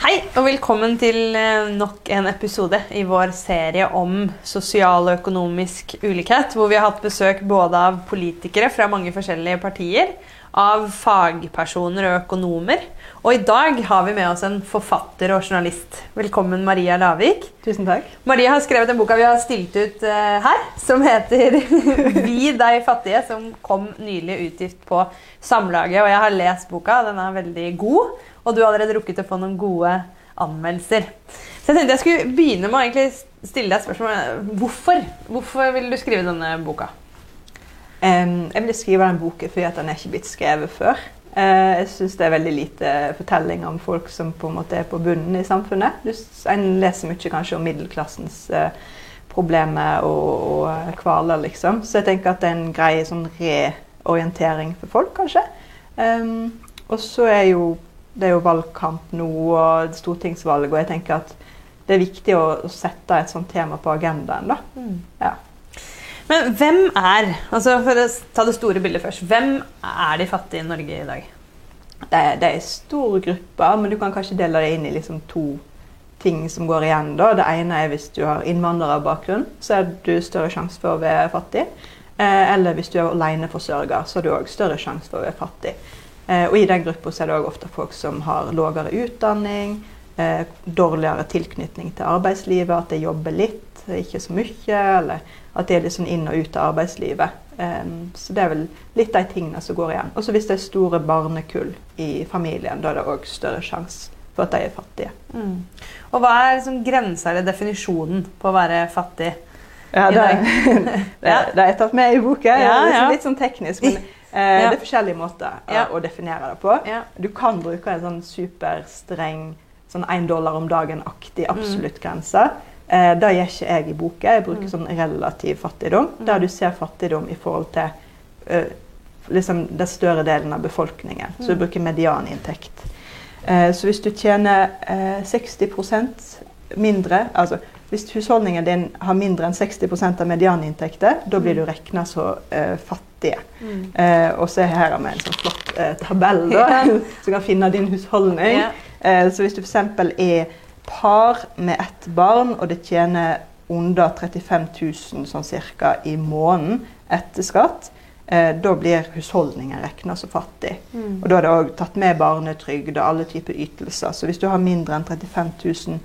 Hei, og velkommen til eh, nok en episode i vår serie om sosial og økonomisk ulikhet, hvor vi har hatt besøk både av politikere fra mange forskjellige partier, av fagpersoner og økonomer, og i dag har vi med oss en forfatter og journalist. Velkommen, Maria Lavik. Tusen takk. Maria har skrevet en boka vi har stilt ut uh, her, som heter 'Vi deg fattige', som kom nylig utgitt på Samlaget. Og jeg har lest boka, den er veldig god. Og du har allerede rukket å få noen gode anmeldelser. Så jeg tenkte jeg skulle begynne med å stille deg et spørsmål hvorfor. Hvorfor vil du skrive denne boka? Um, jeg ville skrive den boken fordi den er ikke blitt skrevet før. Uh, jeg syns det er veldig lite fortelling om folk som på en måte er på bunnen i samfunnet. Du, en leser mye kanskje om middelklassens uh, problemer og, og kvaler, liksom. Så jeg tenker at det er en grei sånn reorientering for folk, kanskje. Um, og så er jo det er jo valgkamp nå og stortingsvalg, og jeg tenker at det er viktig å, å sette et sånt tema på agendaen. da. Mm. Ja. Men hvem er altså For å ta det store bildet først. Hvem er de fattige i Norge i dag? Det, det er store grupper, men du kan kanskje dele det inn i liksom to ting som går igjen. da. Det ene er hvis du har innvandrerbakgrunn, så er du større sjanse for å være fattig. Eh, eller hvis du er aleneforsørger, så har du òg større sjanse for å være fattig. Eh, og i den gruppa er det også ofte folk som har lavere utdanning, eh, dårligere tilknytning til arbeidslivet, at de jobber litt, ikke så mye, eller at de er litt sånn inn og ut av arbeidslivet. så det er vel litt de tingene som går igjen. Og så hvis det er store barnekull i familien, da er det òg større sjanse for at de er fattige. Mm. Og hva er liksom grensa eller definisjonen på å være fattig? Ja, det, det, det, er tatt med i boka. Ja, ja. Litt sånn teknisk. men Eh. Det er forskjellige måter ja. å definere det på. Du kan bruke en sånn superstreng sånn én dollar om dagen-aktig mm. absolutt grense. Eh, det gjør ikke jeg i boka. Jeg bruker mm. sånn relativ fattigdom, mm. der du ser fattigdom i forhold til uh, liksom den større delen av befolkningen. Så du bruker medianinntekt. Eh, så hvis du tjener eh, 60% mindre altså hvis husholdningen din har mindre enn 60 av medianinntekter, da blir du mm. regna så uh, fattig. Mm. Uh, og så her har vi en sånn flott uh, tabell da, som kan finne din husholdning. Yeah. så hvis du f.eks. er par med ett barn, og det tjener under 35 000 sånn cirka i måneden etter skatt, da blir husholdningen regna så fattig. Mm. Og da er det òg tatt med barnetrygd og alle typer ytelser. Så hvis du har mindre enn 35 000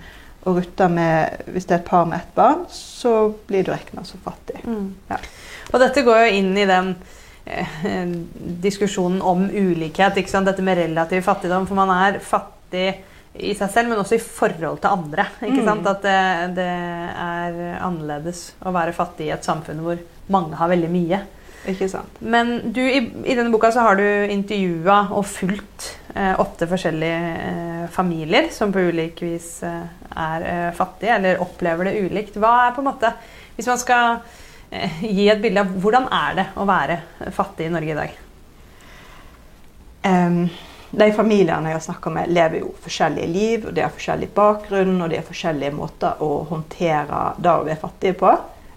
og rutter med Hvis det er et par med ett barn, så blir du regna som fattig. Mm. Ja. Og dette går jo inn i den eh, diskusjonen om ulikhet. Dette med relativ fattigdom. For man er fattig i seg selv, men også i forhold til andre. mm. sant? At det, det, er annerledes å være fattig i et samfunn hvor mange har veldig mye. Men du, i, i denne boka så har du intervjua og fulgt åtte forskjellige eh, familier som på ulik vis eh, er eh, fattige, eller opplever det ulikt. Hva er på en måte Hvis man skal eh, gi et bilde av hvordan er det å være fattig i Norge i dag? Um, de familiene jeg har snakka med, lever jo forskjellige liv, og de har forskjellig bakgrunn og de har forskjellige måter å håndtere det å være fattige på.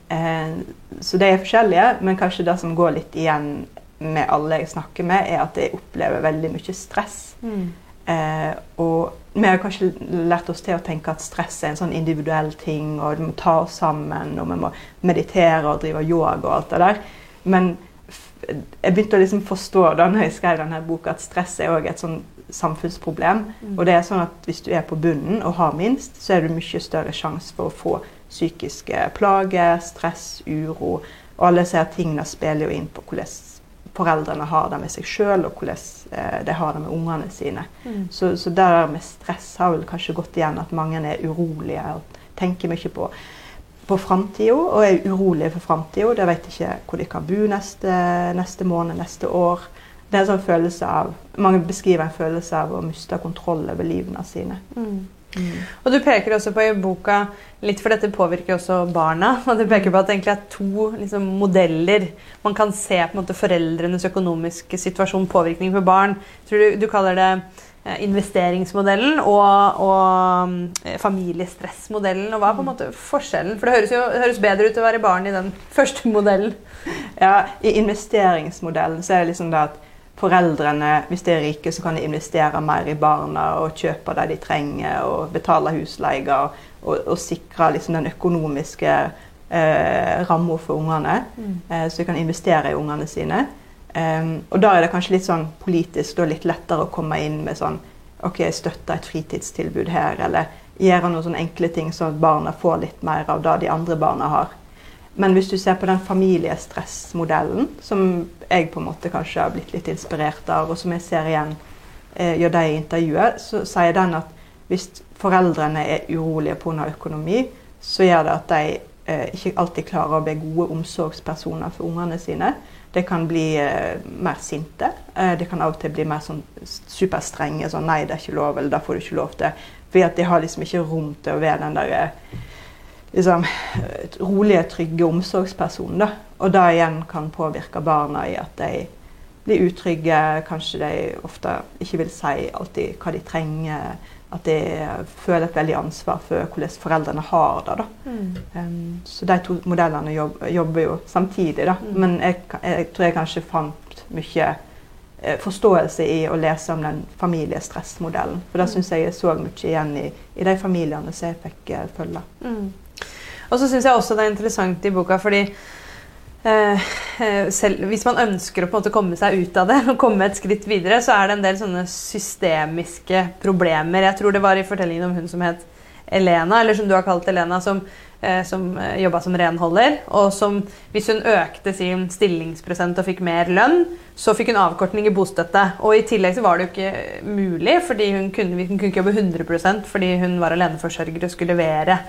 Eh, så de er forskjellige, men kanskje det som går litt igjen med alle jeg snakker med, er at jeg opplever veldig mye stress. Mm. Eh, og vi har kanskje lært oss til å tenke at stress er en sånn individuell ting, og vi må ta oss sammen, og vi må meditere og drive yoga og alt det der. Men jeg begynte å liksom forstå da når jeg skrev denne boka, at stress er også et sånn samfunnsproblem. Mm. Og det er sånn at hvis du er på bunnen og har minst, så er det mye større sjanse for å få psykiske plager, stress, uro. Og alle disse tingene spiller jo inn på hvordan foreldrene har det med seg sjøl, og hvordan eh, de har det med ungene sine. Mm. Så, så der med stress har vel kanskje gått igjen at mange er urolige og tenker mye på, på framtida og er urolige for framtida. De vet ikke hvor de kan bo neste, neste måned, neste år. Det er en sånn følelse av, Mange beskriver en følelse av å miste kontroll over livene sine. Mm. Mm. Og du peker også på i boka litt for dette påvirker også barna. og Du peker på at det egentlig er to liksom, modeller. Man kan se på en måte foreldrenes økonomiske situasjon, påvirkning på barn. Tror du, du kaller det eh, investeringsmodellen og, og eh, familiestressmodellen. og Hva er på en måte forskjellen? For Det høres jo det høres bedre ut å være barn i den første modellen. Ja, I investeringsmodellen så er det liksom det at foreldrene, hvis de er rike, så kan de investere mer i barna og kjøpe det de trenger, og betale husleie og, og, og sikre liksom, den økonomiske eh, ramma for ungene. Mm. Eh, så de kan investere i ungene sine. Um, og da er det kanskje litt sånn politisk da litt lettere å komme inn med sånn OK, støtte et fritidstilbud her, eller gjøre noen sånne enkle ting sånn at barna får litt mer av det de andre barna har. Men hvis du ser på den familiestressmodellen, som jeg på en måte kanskje har blitt litt inspirert av, og som jeg ser igjen eh, gjør de i intervjuet, så sier den at hvis foreldrene er urolige pga. økonomi, så gjør det at de eh, ikke alltid klarer å bli gode omsorgspersoner for ungene sine. De kan bli eh, mer sinte. Eh, de kan av og til bli mer sånn superstrenge. Sånn 'Nei, det er ikke lov', eller 'da får du ikke lov til'. Fordi de har liksom ikke rom til å være den der eh, liksom, rolige, trygge omsorgspersonen. da. Og det igjen kan påvirke barna i at de blir utrygge. Kanskje de ofte ikke vil si alltid hva de trenger. At de føler et veldig ansvar for hvordan foreldrene har det. da. Mm. Um, så de to modellene jobb, jobber jo samtidig, da. Mm. Men jeg, jeg tror jeg kanskje fant mye eh, forståelse i å lese om den familiestressmodellen. For det Mm. syns jeg jeg så mye igjen i, i de familiene som jeg fikk eh, følge. Mm. Og så syns jeg også det er interessant i boka fordi eh, eh, selv, hvis man ønsker å på en måte komme seg ut av det og komme et skritt videre, så er det en del sånne systemiske problemer. Jeg tror det var i fortellingen om hun som het Elena, eller som du har kalt Elena, som, eh, som eh, jobba som renholder. Og som, hvis hun økte sin stillingsprosent og fikk mer lønn, så fikk hun avkortning i bostøtte. Og i tillegg så var det jo ikke mulig, fordi hun kunne, hun kunne ikke jobbe 100% fordi hun var aleneforsørger og skulle levere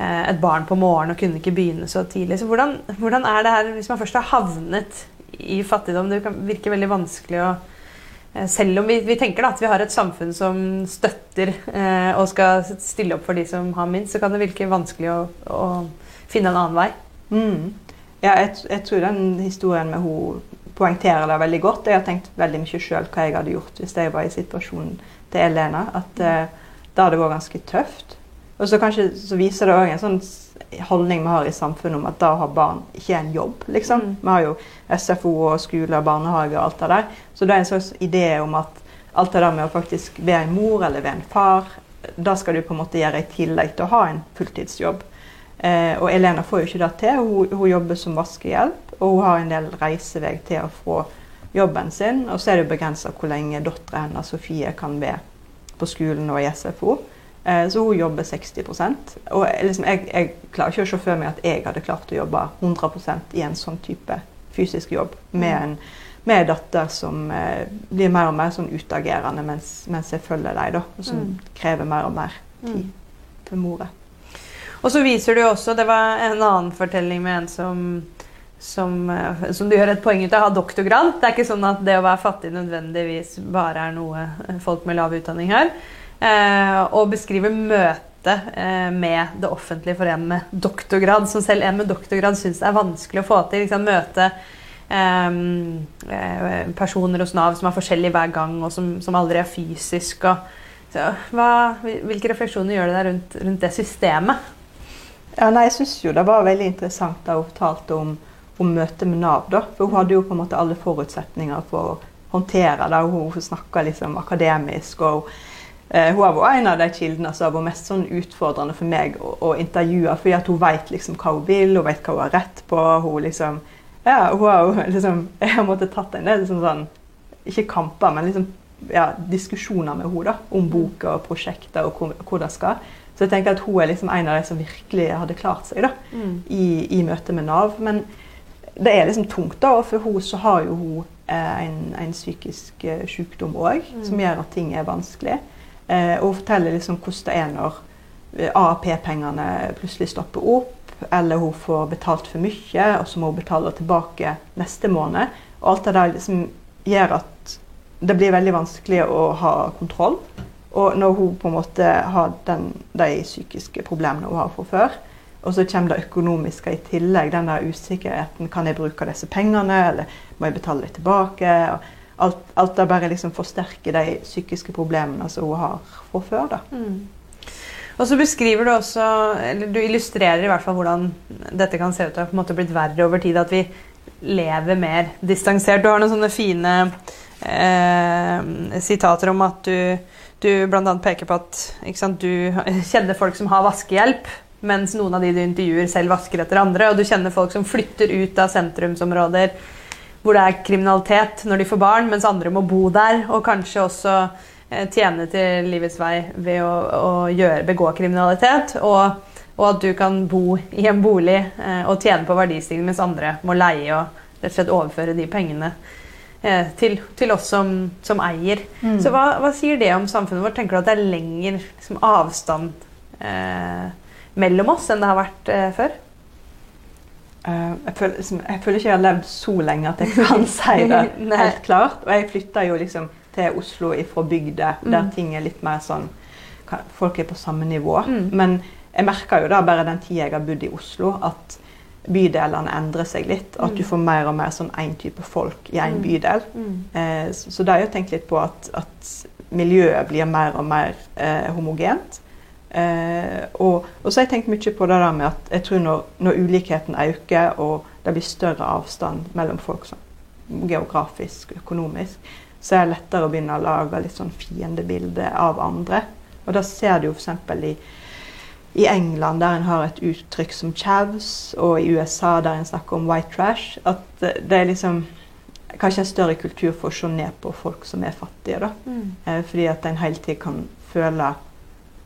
et barn på morgenen og kunne ikke begynne så tidlig. Så hvordan, hvordan er det her hvis man først har havnet i fattigdom? Det kan virke veldig vanskelig å eh, Selv om vi, vi tenker da, at vi har et samfunn som støtter eh, og skal stille opp for de som har minst, så kan det virke vanskelig å, å finne en annen vei. Mm. Ja, jeg, jeg tror den historien med hun poengterer det veldig godt. Jeg har tenkt veldig mye sjøl hva jeg hadde gjort hvis jeg var i situasjonen til Elena. At eh, da det vært ganske tøft. Og så kanskje så viser det òg en sånn holdning vi har i samfunnet om at da å ha barn ikke er en jobb. liksom. Mm. Vi har jo SFO og skole og barnehage og alt det der. Så det er en slags idé om at alt det der med å faktisk være en mor eller være en far, da skal du på en måte gjøre i tillegg til å ha en fulltidsjobb. Eh, og Elena får jo ikke det til. Hun, hun jobber som vaskehjelp, og hun har en del reisevei til å få jobben sin. Og så er det jo begrensa hvor lenge dattera hennes Sofie kan være på skolen og i SFO. Eh, så hun jobber 60 Og liksom, jeg, jeg klarer ikke å se for meg at jeg hadde klart å jobbe 100% i en sånn type fysisk jobb med en, med en datter som eh, blir mer og mer sånn utagerende mens, mens jeg følger dem, da, og som Mm. krever mer og mer tid Mm. til mora. Og så viser du også Det var en annen fortelling med en som som, eh, som du gjør et poeng ut av, har doktorgrad. Det er ikke sånn at det å være fattig nødvendigvis bare er noe eh, folk med lav utdanning har. Eh, og beskriver møtet eh, med det offentlige for en med doktorgrad, som selv en med doktorgrad syns er vanskelig å få til. Liksom, møte eh, eh, personer hos Nav som er forskjellige hver gang, og som, som aldri er fysisk. Og, så, hva, hvilke refleksjoner gjør det deg rundt, rundt det systemet? Ja, nei, jeg syns det var veldig interessant da hun fortalte om, om møtet med Nav. da, For hun hadde jo på en måte alle forutsetninger for å håndtere det. og Hun snakka liksom akademisk. og eh, Hun har vært en av de kildene som har vært mest sånn utfordrende for meg å, å intervjue. fordi at hun vet liksom hva hun vil, hun vet hva hun har rett på. hun liksom, ja, hun har liksom, Jeg har måttet tatt en del liksom sånn, ikke kamper, men liksom, ja, diskusjoner med henne da, om boka og prosjekter og hvor, hvor det skal. Så jeg tenker at hun er liksom en av de som virkelig hadde klart seg da, i, i møte med Nav. Men det er liksom tungt, da, og for henne så har jo hun eh, en, en psykisk eh, sykdom òg, Mm. som gjør at ting er vanskelig. Eh, og forteller liksom hvordan det er når eh, AAP-pengene plutselig stopper opp, eller hun får betalt for mye, og så må hun betale tilbake neste måned. Og alt det der liksom gjør at det blir veldig vanskelig å ha kontroll. Og når hun på en måte har den, de psykiske problemene hun har fra før, og så kommer det økonomiske i tillegg, den der usikkerheten. Kan jeg bruke disse pengene, eller må jeg betale dem tilbake? Og alt, alt det bare liksom forsterker de psykiske problemene som hun har fra før. da. Mm. Og så beskriver du også, eller du illustrerer i hvert fall hvordan dette kan se ut til å ha blitt verre over tid. At vi lever mer distansert. Du har noen sånne fine eh, sitater om at du, du bl.a. peker på at sant, du kjenner folk som har vaskehjelp, mens noen av de du intervjuer, selv vasker etter andre. Og du kjenner folk som flytter ut av sentrumsområder hvor det er kriminalitet når de får barn, mens andre må bo der. Og kanskje også eh, tjene til livets vei ved å, å gjøre, begå kriminalitet. Og, og, at du kan bo i en bolig eh, og tjene på verdistigning, mens andre må leie og rett og slett overføre de pengene eh, til, til, oss som, som eier. Mm. Så hva, hva, sier det om samfunnet vårt? Tenker du at det er lengre liksom, avstand eh, mellom oss enn det har vært eh, før? Uh, jeg, føler, liksom, jeg, føler, ikke jeg har levd så lenge at jeg kan si det helt klart. Og jeg flytta jo liksom til Oslo fra bygda, mm. der ting er litt mer sånn Folk er på samme nivå. Mm. Men jeg merka jo da bare den tida jeg har bodd i Oslo, at bydelene endrer seg litt. At du mm. får mer og mer sånn én type folk i én mm. bydel. Uh, så, så da har jeg tenkt litt på at, at miljøet blir mer og mer eh, homogent. Eh, og, og, så har jeg tenkt mye på det der med at jeg tror når, når ulikheten øker og det blir større avstand mellom folk sånn, geografisk, økonomisk, så er det lettere å begynne å lage litt sånn fiendebilde av andre. Og da ser du jo f.eks. i i England, der en har et uttrykk som chavs, og i USA, der en snakker om white trash, at det er liksom kanskje en større kultur for å se ned på folk som er fattige. da. Mm. Eh, fordi at en hele tiden kan føle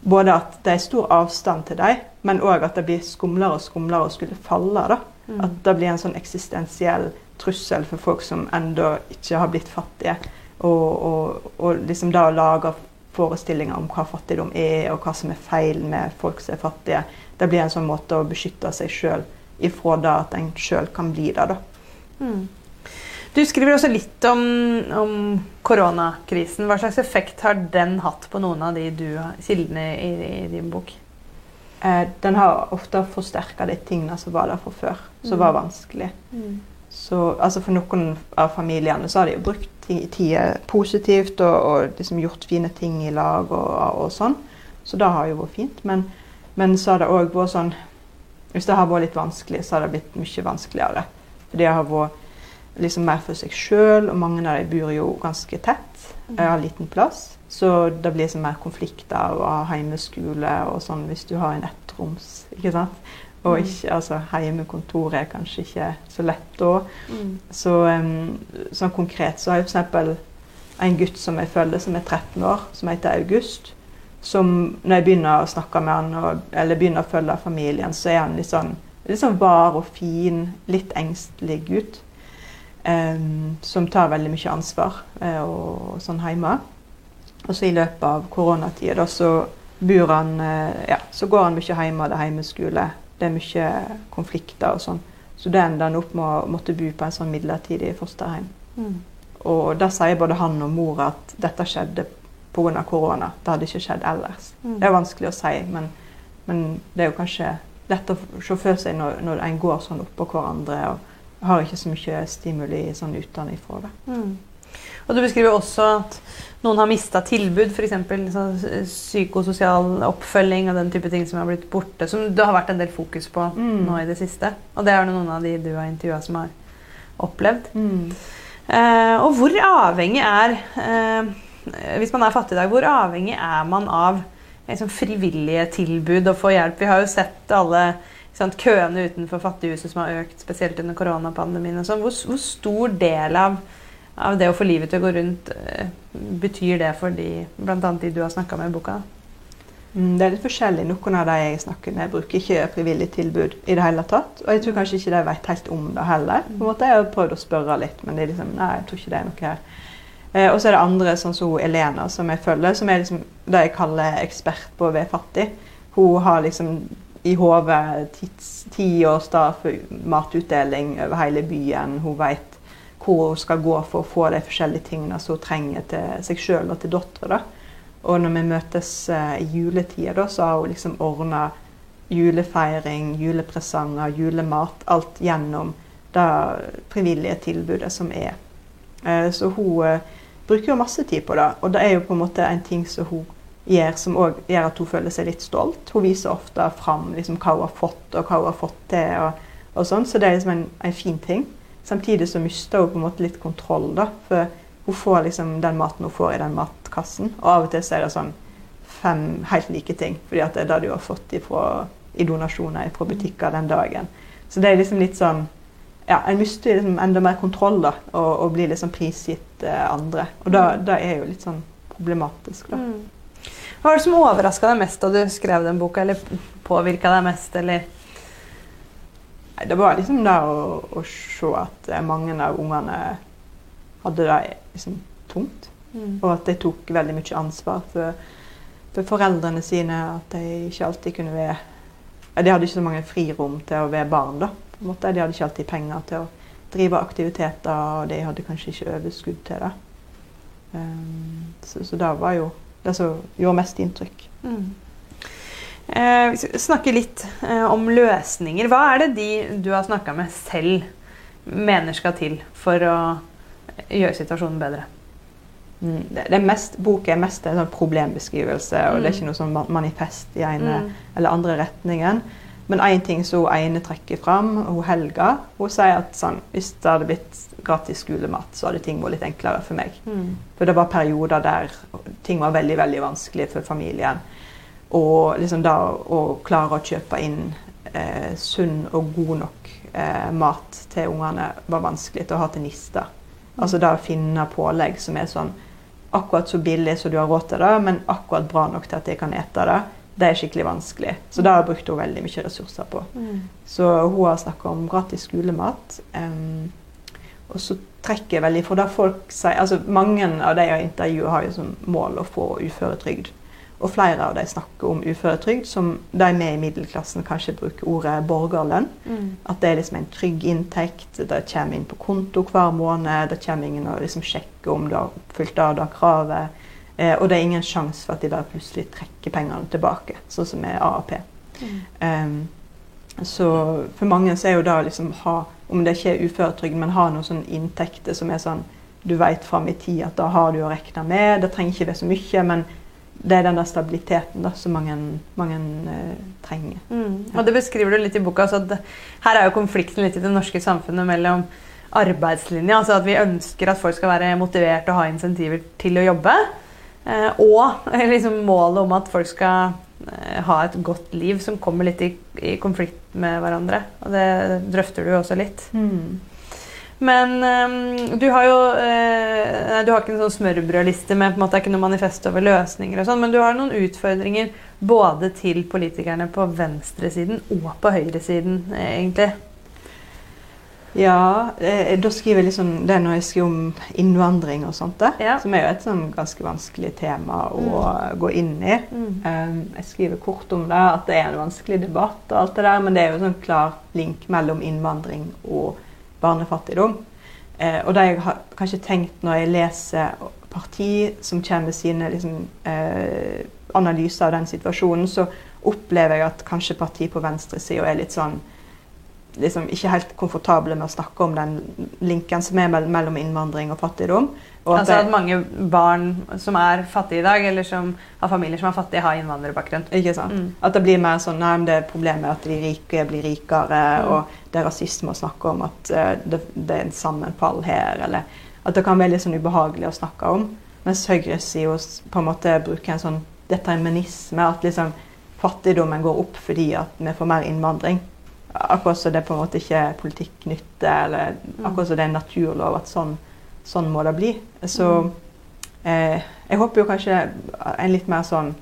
både at det er stor avstand til dem, men òg at det blir skumlere og skumlere å skulle falle. da. Mm. At det blir en sånn eksistensiell trussel for folk som ennå ikke har blitt fattige. Og, og, og liksom da lage forestillinger om hva fattigdom er, og hva som er feil med folk som er fattige. Det blir en sånn måte å beskytte seg sjøl ifra det at en sjøl kan bli det. da. Mm. Du skriver også litt om, om, koronakrisen. Hva slags effekt har den hatt på noen av de du, kildene i, i din bok? Eh, den har ofte forsterka de tingene som var der fra før, som mm. var vanskelig. Mm. Så, altså for noen av familiene så har de brukt tida positivt og, og liksom gjort fine ting i lag og, og, sånn. Så det har jo vært fint. Men, men så har det òg vært sånn Hvis det har vært litt vanskelig, så har det blitt mye vanskeligere. For det har vært liksom mer for seg sjøl, og mange av dem bor jo ganske tett. Jeg Har liten plass. Så det blir liksom mer konflikter og ha heimeskole og sånn hvis du har en ettroms. ikke sant? Og mm. ikke, altså, heimekontoret er kanskje ikke så lett da. Mm. Så um, sånn konkret så har jeg f.eks. en gutt som jeg følger, som er 13 år, som heter August. Som når jeg begynner å snakke med han, og, eller begynner å følge familien, så er han litt sånn, litt sånn var og fin, litt engstelig gutt. Um, som tar veldig mye ansvar uh, og, sånn hjemme. Og så i løpet av koronatida så bor han uh, Ja, så går han mye hjemme, det er hjemmeskole. Det er mye konflikter og sånn. Så det ender han opp med å måtte bo på en sånn midlertidig fosterhjem. Mm. Og da sier både han og mor at dette skjedde pga. korona. Det hadde ikke skjedd ellers. Mm. Det er vanskelig å si, men, men, det er jo kanskje lett å se for seg når, når en går sånn oppå hverandre. og har ikke så mye stimuli sånn utenfra. Mm. Og Du beskriver også at noen har mista tilbud, f.eks. Sånn psykososial oppfølging og den type ting som har blitt borte, som det har vært en del fokus på mm. nå i det siste. Og det er det noen av de du har intervjua som har opplevd. Mm. Eh, og hvor avhengig er eh, Hvis man er fattig i dag, hvor avhengig er man av liksom, frivillige tilbud og få hjelp? Vi har jo sett alle sant, køene utenfor Fattighuset som har økt, spesielt under koronapandemien. og sånn. Hvor, hvor, stor del av, av, det å få livet til å gå rundt uh, betyr det for de, bl.a. de du har snakka med i boka? Mm, det er litt forskjellig. Noen av de jeg snakker med, bruker ikke frivillig tilbud i det hele tatt. Og jeg tror kanskje ikke de vet helt om det heller. På en måte Jeg har prøvd å spørre litt, men det er liksom, nei, jeg tror ikke det er noe her. Eh, og så er det andre, sånn som Elena, som jeg følger, som er liksom det jeg kaller ekspert på å være fattig. Hun har liksom i hodet tiårsdag for matutdeling over hele byen. Hun vet hvor hun skal gå for å få de forskjellige tingene som hun trenger til seg sjøl og til dattera. Og når vi møtes uh, i juletida, så har hun liksom ordna julefeiring, julepresanger, julemat. Alt gjennom det frivillige tilbudet som er. Uh, så hun uh, bruker jo masse tid på det. Og det er jo på en måte en ting som hun gjør, som òg gjør at hun føler seg litt stolt. Hun viser ofte fram liksom, hva hun har fått, og hva hun har fått til. og, og sånn, Så det er liksom en, en fin ting. Samtidig så mister hun på en måte litt kontroll. da, For Hun får liksom den maten hun får i den matkassen. Og av og til så er det sånn fem helt like ting, fordi at det er det du har fått ifra, i donasjoner fra butikker den dagen. Så det er liksom litt sånn ja, En mister liksom enda mer kontroll da, og, og blir liksom prisgitt eh, andre. Og da, da er jo litt sånn problematisk. da. Mm. Hva var det som overraska deg mest da du skrev den boka, eller påvirka deg mest, eller? Nei, det var liksom det å, å se at mange av ungene hadde det liksom tungt. Mm. Og at de tok veldig mye ansvar for, for foreldrene sine. At de ikke alltid kunne være De hadde ikke så mange frirom til å være barn. da. De hadde ikke alltid penger til å drive aktiviteter, og de hadde kanskje ikke overskudd til det. Um, så, så det var jo det som gjorde mest inntrykk. Mm. Eh, vi skal snakke litt eh, om løsninger. Hva er det de du har snakka med selv mener skal til for å gjøre situasjonen bedre? Mm. Det, det mest, boken er mest en sånn problembeskrivelse, og det er ikke noe sånn manifest i ene Mm. eller andre retningen. Men én ting som ene trekker fram, hun Helga, hun sier at sånn, hvis det hadde blitt gratis skolemat, så hadde ting vært litt enklere for meg. Mm. For det var perioder der ting var veldig veldig vanskelig for familien. Og liksom da å klare å kjøpe inn eh, sunn og god nok eh, mat til ungene var vanskelig til å ha til nister. Altså da å finne pålegg som er sånn akkurat så billig som du har råd til det, men akkurat bra nok til at de kan ete det, det er skikkelig vanskelig. Så det har brukt hun veldig mye ressurser på. Mm. Så hun har snakka om gratis skolemat. Um, og så trekker jeg veldig For da folk sier altså Mange av de jeg har har jo som mål å få uføretrygd. Og flere av de snakker om uføretrygd som de med i middelklassen kanskje bruker ordet borgerlønn. Mm. At det er liksom en trygg inntekt. Det kommer inn på konto hver måned. Det kommer ingen og liksom sjekker om du har oppfylt det det kravet. Eh, og det er ingen sjanse for at de da plutselig trekker pengene tilbake, sånn som med AAP. Mm. Eh, så for mange så er jo da liksom ha, om det ikke er uføretrygd, men ha noen sånne inntekter som er sånn du vet fram i tid at da har du å regne med. Det trenger ikke være så mye, men det er den der stabiliteten da, som mange, mange uh, trenger. Mm. Og det beskriver du litt i boka. Så at her er jo konflikten litt i det norske samfunnet mellom arbeidslinja, altså at vi ønsker at folk skal være motivert og ha insentiver til å jobbe, og liksom målet om at folk skal eh, ha et godt liv, som kommer litt i, i konflikt med hverandre. Og det drøfter du jo også litt. Men um, du har jo uh, Du har ikke en sånn smørbrødliste med på en måte, ikke noe manifest over løsninger, og sånn, men du har noen utfordringer både til politikerne på venstresiden og på høyresiden, eh, egentlig. Ja, eh, da skriver jeg liksom det når jeg skriver om innvandring og sånt, da, Ja. som er jo et sånn ganske vanskelig tema å gå inn i. Um, jeg skriver kort om det, at det er en vanskelig debatt, og alt det der, men det er jo en sånn klar link mellom innvandring og barnefattigdom. Eh, og det jeg har kanskje tenkt når jeg leser parti som kommer med sine liksom, eh, analyser av den situasjonen, så opplever jeg at kanskje parti på venstresida er litt sånn liksom ikke helt komfortable med å snakke om den linken som er mellom innvandring og fattigdom. Og altså at mange barn som er fattige i dag, eller som har familier som er fattige, har innvandrerbakgrunn. Ikke sant? Mm. At det blir mer sånn Nei, det er problemet at de rike blir rikere, Mm. og det er rasisme å snakke om at eh, det, det er en sammenfall her, eller At det kan være litt sånn ubehagelig å snakke om. Mens høyresida s- på en måte bruker en sånn determinisme, at liksom fattigdommen går opp fordi at vi får mer innvandring. Akkurat som det på en måte ikke er politikknytte, eller Mm. akkurat som det er en naturlov at sånn, sånn må det bli. Så eh, jeg håper jo kanskje en litt mer sånn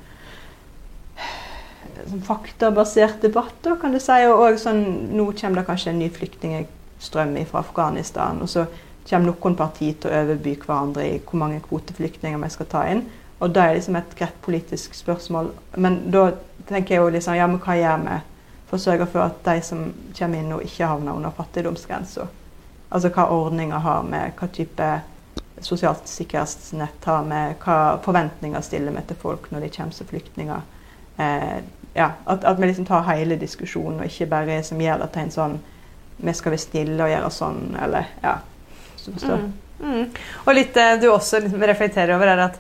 sånn faktabasert debatt, da, kan du si. Og og sånn, nå kommer det kanskje en ny flyktningstrøm fra Afghanistan. Og så kommer noen partier til å overby hverandre i hvor mange kvoteflyktninger vi skal ta inn. Og det er liksom et greit politisk spørsmål. Men da tenker jeg jo liksom, ja, men hva gjør vi for å sørge for at de som kommer inn nå, ikke havner under fattigdomsgrensa? Altså hva ordninger har vi, hva type sosialt sikkerhetsnett har vi, hva forventninger stiller vi til folk når de kommer som flyktninger? Eh, ja, at, at vi liksom tar hele diskusjonen, og ikke bare som gjør det til en sånn Vi skal være stille og gjøre sånn, eller ja. Mm. Mm. Og litt det du også liksom reflekterer over, er at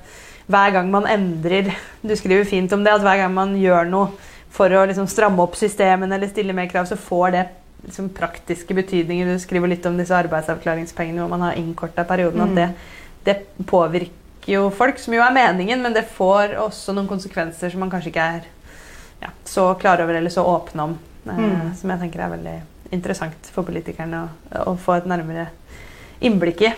hver gang man endrer Du skriver fint om det, at hver gang man gjør noe for å liksom stramme opp systemene eller stille mer krav, så får det liksom praktiske betydninger. Du skriver litt om disse arbeidsavklaringspengene hvor man har innkorta perioden. Mm. At det, det påvirker jo folk, som jo er meningen, men det får også noen konsekvenser som man kanskje ikke er ja, så klar over eller så åpne om. Eh, Mm. Som jeg tenker er veldig interessant for politikerne å, å få et nærmere innblikk i.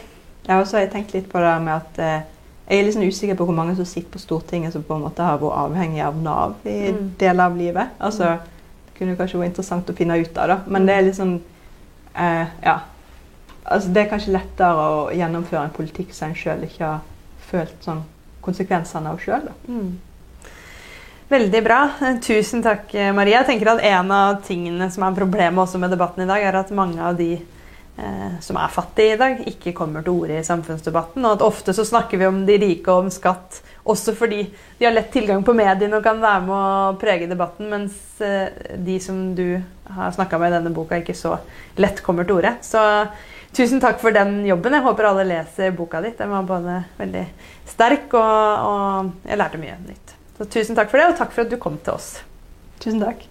Ja, og så har jeg tenkt litt på det med at eh, jeg er litt sånn usikker på hvor mange som sitter på Stortinget som på en måte har vært avhengig av Nav i Mm. deler av livet. Altså, Det kunne kanskje vært interessant å finne ut av, da. men det er litt sånn eh, Ja. Altså, det er kanskje lettere å gjennomføre en politikk som en sjøl ikke har følt sånn konsekvensene av sjøl. Mm. Veldig bra. Tusen takk, Maria. Jeg tenker at En av tingene som er problemet også med debatten i dag, er at mange av de som er fattige i dag, ikke kommer til orde i samfunnsdebatten. Og at ofte så snakker vi om de rike og om skatt også fordi de har lett tilgang på mediene og kan være med å prege debatten, mens eh, de som du har snakka med i denne boka, ikke så lett kommer til orde. Så tusen takk for den jobben. Jeg håper alle leser boka ditt. Den var både veldig sterk, og, og jeg lærte mye nytt. Så tusen takk for det, og takk for at du kom til oss. Tusen takk.